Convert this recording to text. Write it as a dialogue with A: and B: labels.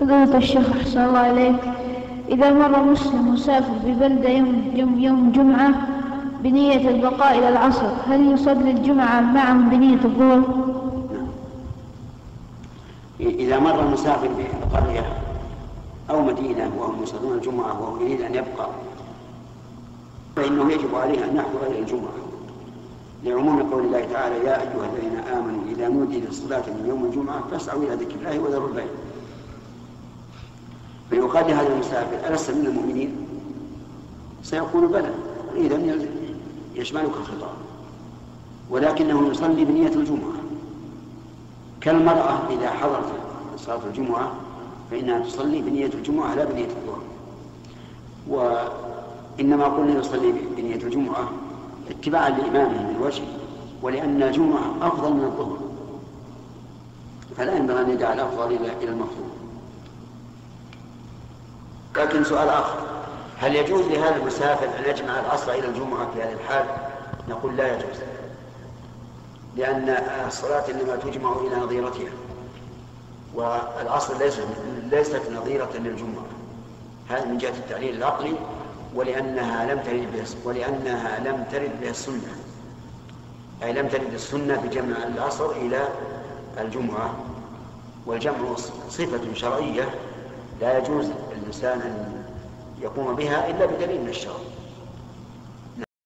A: فضيلة الشيخ أحسن الله إليك. إذا مر مسلم مسافر ببلدة يوم, يوم, يوم جمعة بنية البقاء إلى العصر هل يصلي الجمعة معهم بنية الظهر؟
B: إذا مر المسافر بقرية أو مدينة وهم يصلون الجمعة وهو يريد أن يبقى فإنه يجب عليه أن يحضر إلى الجمعة. لعموم قول الله تعالى يا أيها الذين آمنوا إذا نودي للصلاة من يوم الجمعة فاسعوا إلى ذكر الله وذروا البيع. فيقال لهذا المسافر. ألست من المؤمنين؟ سيقول بلى. إذا يشملك الخطاب ولكنه يصلي بنية الجمعة. كالمرأة إذا حضرت صلاة الجمعة فإنها تصلي بنية الجمعة لا بنية الظهر. وإنما قلنا يصلي بنية الجمعة اتباعا لإمامه من وجه ولأن الجمعة أفضل من الظهر. فلا ينبغي أن يدع الأفضل إلى المفضول لكن سؤال آخر. هل يجوز لهذا المسافر أن يجمع العصر إلى الجمعة في هذه الحال؟ نقول لا يجوز لأن الصلاة إنما تجمع إلى نظيرتها والعصر ليست ليست نظيرة للجمعة. هذا من جهة التعليل العقلي ولأنها لم ترد بها ولأنها لم ترد بها السنة. أي لم ترد السنة بجمع العصر إلى الجمعة والجمع صفة شرعية لا يجوز الإنسان أن يقوم بها إلا بدليل من الشرع.